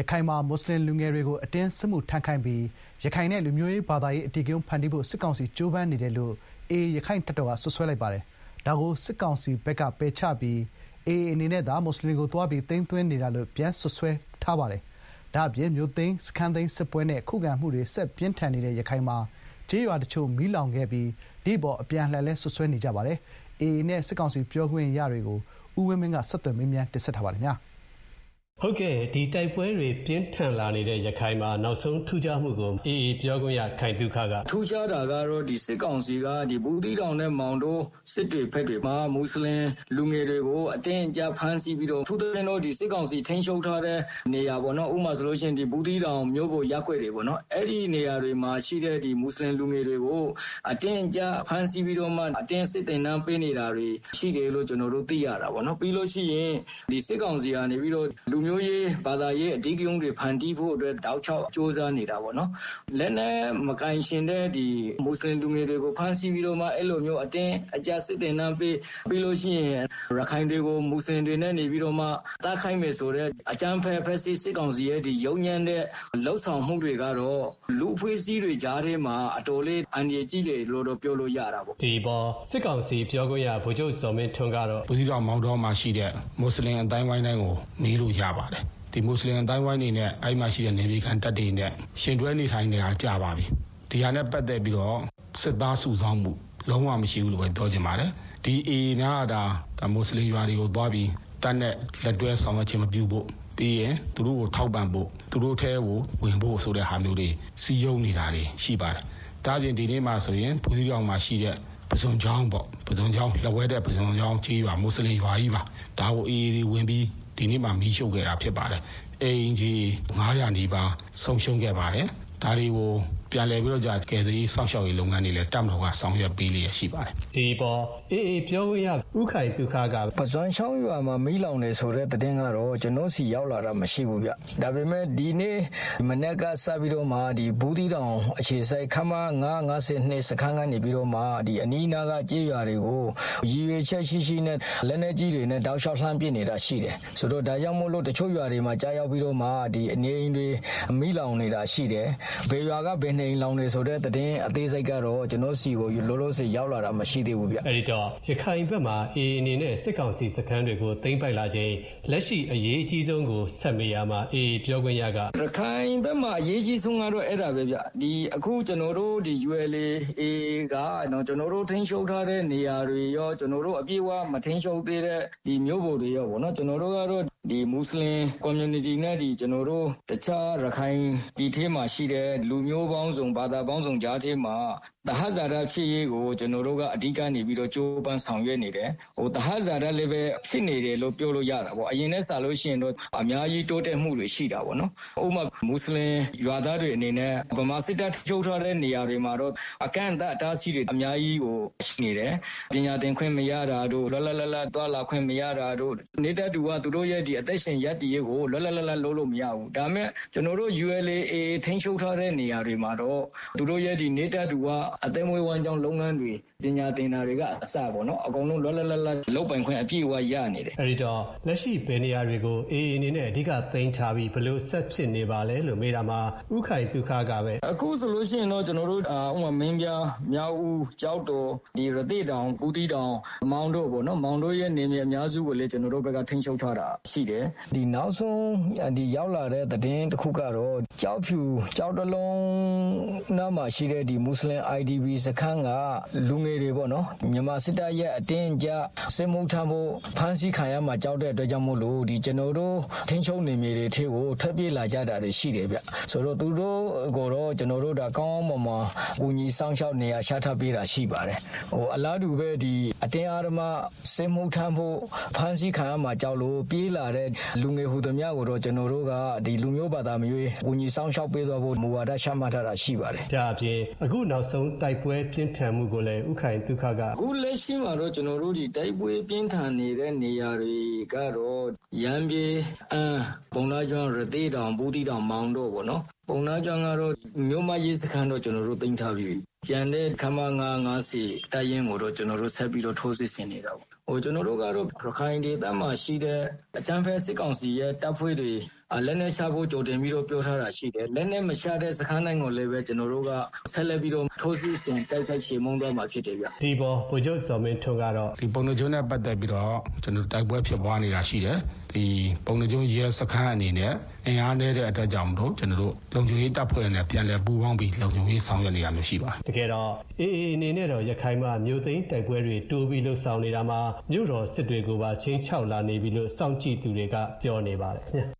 ရခိုင်မှာ မွတ်ဆလင်လူငယ်တွေကို အတင်းစစ်မှုထမ်းခိုင်းပြီး ရခိုင်နဲ့ လူမျိုးရေး ဘာသာရေး အဓိကရုဏ်းဖန်တီးဖို့ စစ်ကောင်စီ ကြိုးပမ်းနေတယ်လို့ AA ရက္ခိုင့်တပ်တော်က စွပ်စွဲလိုက်ပါတယ်။ဒါကို စစ်ကောင်စီဘက်က ပယ်ချပြီး AA အနေနဲ့သာ မွတ်ဆလင်တွေကိုသွားပြီး သိမ်းသွင်းနေတာလို့ ပြန်စွပ်စွဲထားပါတယ်။ဒါ့အပြင် မြို့သိမ်း စခန်းသိမ်းစစ်ပွဲနဲ့ ခုခံမှုတွေ ဆက်ပြင်းထန်နေတဲ့ ရခိုင်မှာ ကျေးရွာတချို့ မီးလောင်ခဲ့ပြီး ဒီအပေါ် အပြန်အလှန်လည်း စွပ်စွဲနေကြပါတယ်။ AA နဲ့ စစ်ကောင်စီ ပြောခွင့်ရတွေကို ဦးဝင်းမင်းက ဆက်သွယ်မေးမြန်း တင်ဆက်ထားပါတယ်။ ဟုတ်ကဲ့ဒီတိုက်ပွဲတွေပြင်းထန်လာနေတဲ့ရခိုင်မှာနောက်ဆုံးထူးခြားမှုကို AA ပြောခွင့်ရခိုင်သုခကထူးခြားတာကတော့ဒီစစ်ကောင်စီကဒီဘူးသီးတောင်နဲ့မောင်တို့စစ်တွေဖက်တွေမှာမွတ်စလင်လူငယ်တွေကိုအတင်းအကျပ်ဖမ်းဆီးပြီးတော့ထူးတဲ့တော့ဒီစစ်ကောင်စီထိန်းချုပ်ထားတဲ့နေရာပေါ့နော်ဥပမာဆိုလို့ရှိရင်ဒီဘူးသီးတောင်မြို့ပေါ်ရက်ွက်တွေပေါ့နော်အဲ့ဒီနေရာတွေမှာရှိတဲ့ဒီမွတ်စလင်လူငယ်တွေကိုအတင်းအကျပ်ဖမ်းဆီးပြီးတော့မှအတင်းစစ်တင်နှံပေးနေတာတွေရှိတယ်လို့ကျွန်တော်တို့သိရတာပေါ့နော်ပြီးလို့ရှိရင်ဒီစစ်ကောင်စီကနေပြီးတော့လူမျိုးရေး ဘာသာရေးအဓိကရုဏ်းတွေ ဖန်တီးဖို့အတွက် တောက်ချောက်စ조사နေတာပေါ့နော် လက်နဲ့မကင်ရှင်တဲ့ဒီမွတ်စလင်လူငယ်တွေကို ဖမ်းဆီးပြီးတော့မှ အဲ့လိုမျိုး အတင်းအကျစစ်တင်နှံပေး ပြီးလို့ရှိရင် ရခိုင်တွေကို မွတ်စလင်တွေနဲ့ နေပြီးတော့မှတားခိုင်းမယ်ဆိုတော့အကြမ်းဖက် ဖက်စစ်စစ်ကောင်စီရဲ့ဒီရုံညံတဲ့လှုပ်ဆောင်မှုတွေကတော့ လူအဖွဲ့အစည်းတွေကြားထဲမှာ အတော်လေး အန်ရကြီးတယ်လို့တော့ ပြောလို့ရတာပေါ့ ဒီပေါ် စစ်ကောင်စီပြောခွင့်ရ ဗိုလ်ချုပ်စောမင်းထွန်းကတော့ ဘူးစီတော်မောင်တော်မှာရှိတဲ့ မွတ်စလင်အတိုင်းဝိုင်းတိုင်းကိုနေလို့ရပါတယ်ဒီမွတ်စလင်အတိုင်းဝိုင်းနေနဲ့အဲ့မှာရှိတဲ့နေပြည်ခံတပ်တွေနဲ့ရှင်တွဲနေထိုင်နေတာကြာပါပြီဒီဟာနဲ့ပတ်သက်ပြီးတော့စစ်သားစုဆောင်းမှုလုံးဝမရှိဘူးလို့ပဲပြောချင်ပါတယ်ဒီအေများကဒါမွတ်စလင်ရွာတွေကိုသွားပြီးတပ်နဲ့လက်တွဲဆောင်ရွက်ခြင်းမပြုဖို့ပြီးရင်သူတို့ကိုထောက်ပံ့ဖို့သူတို့ထဲကိုဝင်ဖို့ဆိုတဲ့ဟာမျိုးတွေစီယုံနေတာတွေရှိပါတယ်ဒါပြင်ဒီနေ့မှာဆိုရင်ဘူးစီအောင်မှာရှိတဲ့ ပစုံချောင်းပေါ့ပစုံချောင်းလက်ဝဲတဲ့ပစုံချောင်းကြီးပါမွတ်စလင်ရွာကြီးပါဒါကိုအေးအေးဝင်ပြီးဒီနေ့မှမီးရှို့ခဲ့တာဖြစ်ပါတယ်အိမ်ကြီး900နီးပါးဆုံးရှုံးခဲ့ပါတယ်ဒါတွေကို ပြန်လည်ပြီးတော့ကြာကယ်ဆယ်ရေးစောင့်ရှောက်ရေးလုပ်ငန်းတွေလည်းတပ်မတော်ကဆောင်ရွက်ပေးလျက်ရှိပါတယ်ဒီပေါ်အေးအေးပြောခွင့်ရဥခိုင်ဒုက္ခကပဇွန်ချောင်းရွာမှာမီးလောင်နေဆိုတဲ့တဲ့င်းကတော့ကျွန်တော်စီရောက်လာတာမရှိဘူးဗျဒါပေမဲ့ဒီနေ့မနေ့ကစပြီးတော့မှဒီဘူးတီတောင်အခြေစိုက်ခမ952စခန်းကနေပြီးတော့မှဒီအနီးနားကကြေးရွာတွေကိုရည်ရွယ်ချက်ရှိရှိနဲ့လက်နေကြီးတွေနဲ့တောက်လျှောက်လှမ်းပစ်နေတာရှိတယ်ဆိုတော့ဒါကြောင့်မို့လို့တချို့ရွာတွေမှာကြားရောက်ပြီးတော့မှဒီအနေအင်းတွေမီးလောင်နေတာရှိတယ်ဘယ်ရွာကဘယ်နေလောင်နေဆိုတဲ့တဲ့င်းအသေးစိတ်ကတော့ကျွန်တော်စီကိုလောလောဆယ်ရောက်လာတာမရှိသေးဘူးဗျအဲ့ဒီတော့ရခိုင်ဘက်မှာအေးအနေနဲ့စစ်ကောင်စီစခန်းတွေကိုသိမ်းပိုက်လာခြင်းလက်ရှိအရေးအကြီးဆုံးကိုဆက်မေးရမှာအေးပြောခွင့်ရကရခိုင်ဘက်မှာအရေးကြီးဆုံးကတော့အဲ့ဒါပဲဗျဒီအခုကျွန်တော်တို့ဒီ ULA A ကနော်ကျွန်တော်တို့ထိန်းချုပ်ထားတဲ့နေရာတွေရောကျွန်တော်တို့အပြည့်အဝမထိန်းချုပ်သေးတဲ့ဒီမြို့ပေါ်တွေရောဗောနော်ကျွန်တော်တို့ကတော့ ဒီမွတ်စလင် community နဲ့ဒီကျွန်တော်တို့တခြားရခိုင်ပြည်ထဲမှာရှိတဲ့လူမျိုးပေါင်းစုံဘာသာပေါင်းစုံကြားထဲမှာတဟဇာတဖြစ်ရေးကိုကျွန်တော်တို့ကအဓိကနေပြီးတော့ကြိုးပမ်းဆောင်ရွက်နေတယ်ဟိုတဟဇာတလည်းပဲဖြစ်နေတယ်လို့ပြောလို့ရတာပေါ့အရင်နဲ့စလို့ရှိရင်တော့အများကြီးတိုးတက်မှုတွေရှိတာပေါ့နော်ဥပမာမွတ်စလင်ရွာသားတွေအနေနဲ့ဗမာစစ်တပ်ထုတ်ထားတဲ့နေရာတွေမှာတော့အကန့်အသတ်အတားဆီးတွေအများကြီးကိုရှိနေတယ်ပညာသင်ခွင့်မရတာတို့လလလလတွာလာခွင့်မရတာတို့နေတဲ့သူကသူတို့ရဲ့ဒီအသက်ရှင်ရပ်တည်ရေးကိုလွတ်လပ်လပ်လပ်လုပ်လို့မရဘူးဒါပေမဲ့ကျွန်တော်တို့ ULA ထိန်းချုပ်ထားတဲ့နေရာတွေမှာတော့သူတို့ရဲ့ဒီနေတဲ့သူကအသက်မွေးဝမ်းကြောင်းလုပ်ငန်းတွေပညာသင်တာတွေကအစပေါ့နော်အကုန်လုံးလွတ်လပ်လပ်လပ်လုပ်ပိုင်ခွင့်အပြည့်အဝရနေတယ်အဲဒီတော့လက်ရှိဘယ်နေရာတွေကို AA အနေနဲ့အဓိကသိမ်းထားပြီးဘလို့ဆက်ဖြစ်နေပါလဲလို့မေးတာမှာဥခိုင်ဒုက္ခကပဲအခုဆိုလို့ရှိရင်တော့ကျွန်တော်တို့ဥမာမင်းပြမြောက်ဦးကြောက်တော်ဒီရတိတောင်ပူတီတောင်မောင်တို့ပေါ့နော်မောင်တို့ရဲ့နေမြေအများစုကိုလည်းကျွန်တော်တို့ဘက်ကထိန်းချုပ်ထားတာရှိတယ်ဒီနောက်ဆုံးဒီရောက်လာတဲ့သတင်းတစ်ခုကတော့ကြောက်ဖြူကြောက်တလုံးနားမှာရှိတဲ့ဒီမွတ်စလင် IDB စခန်းကလူငယ်တွေပေါ့နော်မြန်မာစစ်တပ်ရဲ့အတင်းကြစစ်မှုထမ်းဖို့ဖမ်းဆီးခံရမှာကြောက်တဲ့အတွက်ကြောင့်မို့လို့ဒီကျွန်တော်တို့ထင်းချုံနေမြေတွေထဲကိုထွက်ပြေးလာကြတာတွေရှိတယ်ဗျဆိုတော့သူတို့ကိုတော့ကျွန်တော်တို့ဒါကောင်းမွန်မကူညီဆောင်ရှောက်နေရရှာထပ်ပေးတာရှိပါတယ်ဟိုအလားတူပဲဒီအတင်းအားဓမ္မစစ်မှုထမ်းဖို့ဖမ်းဆီးခံရမှာကြောက်လို့ပြေးလာတဲ့လူငယ်ဟူသမျှကိုတော့ကျွန်တော်တို့ကဒီလူမျိုးဘာသာမျိုးကူညီဆောင်ရှောက်ပေးသွားဖို့မူဝါဒချမှတ်ထားတာရှိပါတယ်ဒါအပြင်အခုနောက်ဆုံးတိုက်ပွဲပြင်းထန်မှုကိုလည်းဥခိုင်ဒုက္ခကအခုလက်ရှိမှာတော့ကျွန်တော်တို့ဒီတိုက်ပွဲပြင်းထန်နေတဲ့နေရာတွေကတော့ရန်ပြေအမ်ပုံနာကျွန်းရသေးတောင်ဘူးတီတောင်မောင်တော့ဗောနော် ပုံနာကျွန်းကတော့မြို့မရေးစခန်းတော့ကျွန်တော်တို့တင်ထားပြီကျန်တဲ့ခမ950စီတိုင်ရင်ကိုတော့ကျွန်တော်တို့ဆက်ပြီးတော့ထိုးစစ်ဆင်နေတာပေါ့ဟိုကျွန်တော်တို့ကတော့ရခိုင်ဒေသမှာရှိတဲ့အချမ်းဖဲစစ်ကောင်စီရဲ့တပ်ဖွဲ့တွေ လက်နက်ချဖို့ကြိုတင်ပြီးတော့ပြောထားတာရှိတယ်လက်နက်မချတဲ့စခန်းတိုင်းကိုလည်းပဲကျွန်တော်တို့ကဆက်လက်ပြီးတော့ထိုးစစ်ဆင်တိုက်ခိုက်ချေမှုန်းသွားမှာဖြစ်တယ်ဗျဒီပေါ်ဗိုလ်ချုပ်စော်မင်းထွန်းကတော့ဒီပုံနှကျုံးနဲ့ပတ်သက်ပြီးတော့ကျွန်တော်တိုက်ပွဲဖြစ်ပွားနေတာရှိတယ်ဒီပုံနှကျုံးရဲစခန်းအနေနဲ့အင်အားနည်းတဲ့အတွက်ကြောင့်မလို့ကျွန်တော်တို့လုံခြုံရေးတပ်ဖွဲ့နဲ့ပြန်လည်ပူးပေါင်းပြီးလုံခြုံရေးဆောင်ရွက်နေရမျိုးရှိပါတယ်တကယ်တော့အေးအေးအနေနဲ့တော့ရခိုင်မှာမြို့သိမ်းတိုက်ပွဲတွေတိုးပြီးလှုပ်ဆောင်နေတာမှာမြို့တော်စစ်တွေကိုပါချင်းချောက်လာနေပြီလို့စောင့်ကြည့်သူတွေကပြောနေပါတယ်ခင်ဗျ